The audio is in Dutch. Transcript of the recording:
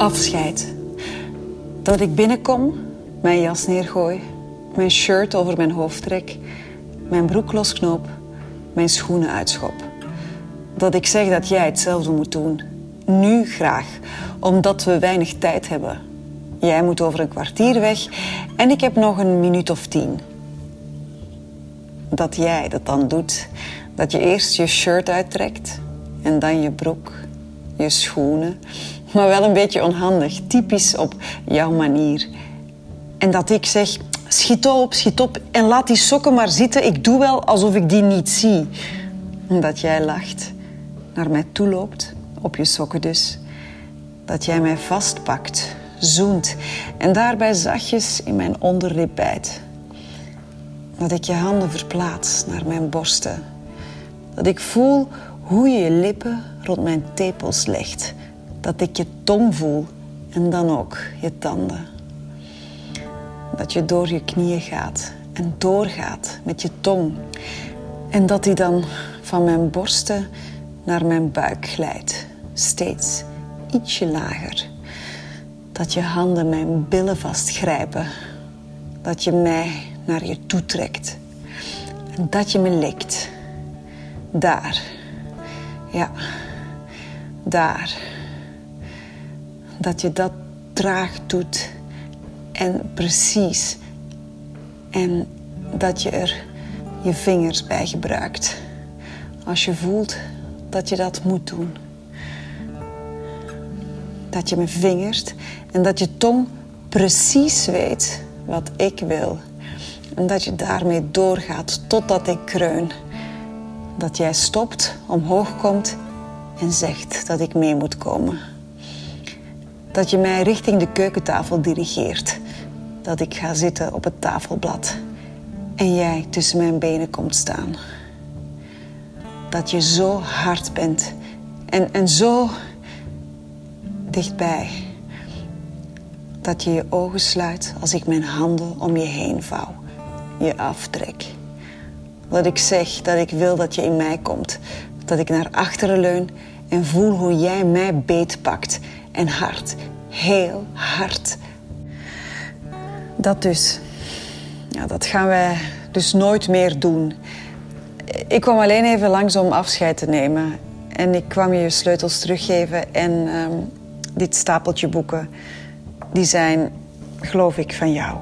Afscheid. Dat ik binnenkom, mijn jas neergooi, mijn shirt over mijn hoofd trek, mijn broek losknoop, mijn schoenen uitschop. Dat ik zeg dat jij hetzelfde moet doen. Nu graag, omdat we weinig tijd hebben. Jij moet over een kwartier weg en ik heb nog een minuut of tien. Dat jij dat dan doet. Dat je eerst je shirt uittrekt en dan je broek, je schoenen. Maar wel een beetje onhandig, typisch op jouw manier. En dat ik zeg, schiet op, schiet op en laat die sokken maar zitten. Ik doe wel alsof ik die niet zie. En dat jij lacht, naar mij toe loopt, op je sokken dus. Dat jij mij vastpakt, zoent en daarbij zachtjes in mijn onderlip bijt. Dat ik je handen verplaats naar mijn borsten. Dat ik voel hoe je je lippen rond mijn tepels legt. Dat ik je tong voel en dan ook je tanden. Dat je door je knieën gaat en doorgaat met je tong. En dat die dan van mijn borsten naar mijn buik glijdt. Steeds ietsje lager. Dat je handen mijn billen vastgrijpen. Dat je mij naar je toe trekt. En dat je me likt. Daar. Ja, daar. Dat je dat traag doet en precies. En dat je er je vingers bij gebruikt. Als je voelt dat je dat moet doen. Dat je me vingert en dat je tong precies weet wat ik wil. En dat je daarmee doorgaat totdat ik kreun. Dat jij stopt, omhoog komt en zegt dat ik mee moet komen. Dat je mij richting de keukentafel dirigeert. Dat ik ga zitten op het tafelblad. En jij tussen mijn benen komt staan. Dat je zo hard bent en, en zo dichtbij. Dat je je ogen sluit als ik mijn handen om je heen vouw, je aftrek. Dat ik zeg dat ik wil dat je in mij komt. Dat ik naar achteren leun en voel hoe jij mij beetpakt. En hard, heel hard. Dat dus. Ja, dat gaan wij dus nooit meer doen. Ik kwam alleen even langs om afscheid te nemen. En ik kwam je je sleutels teruggeven en ehm, dit stapeltje boeken. Die zijn, geloof ik, van jou.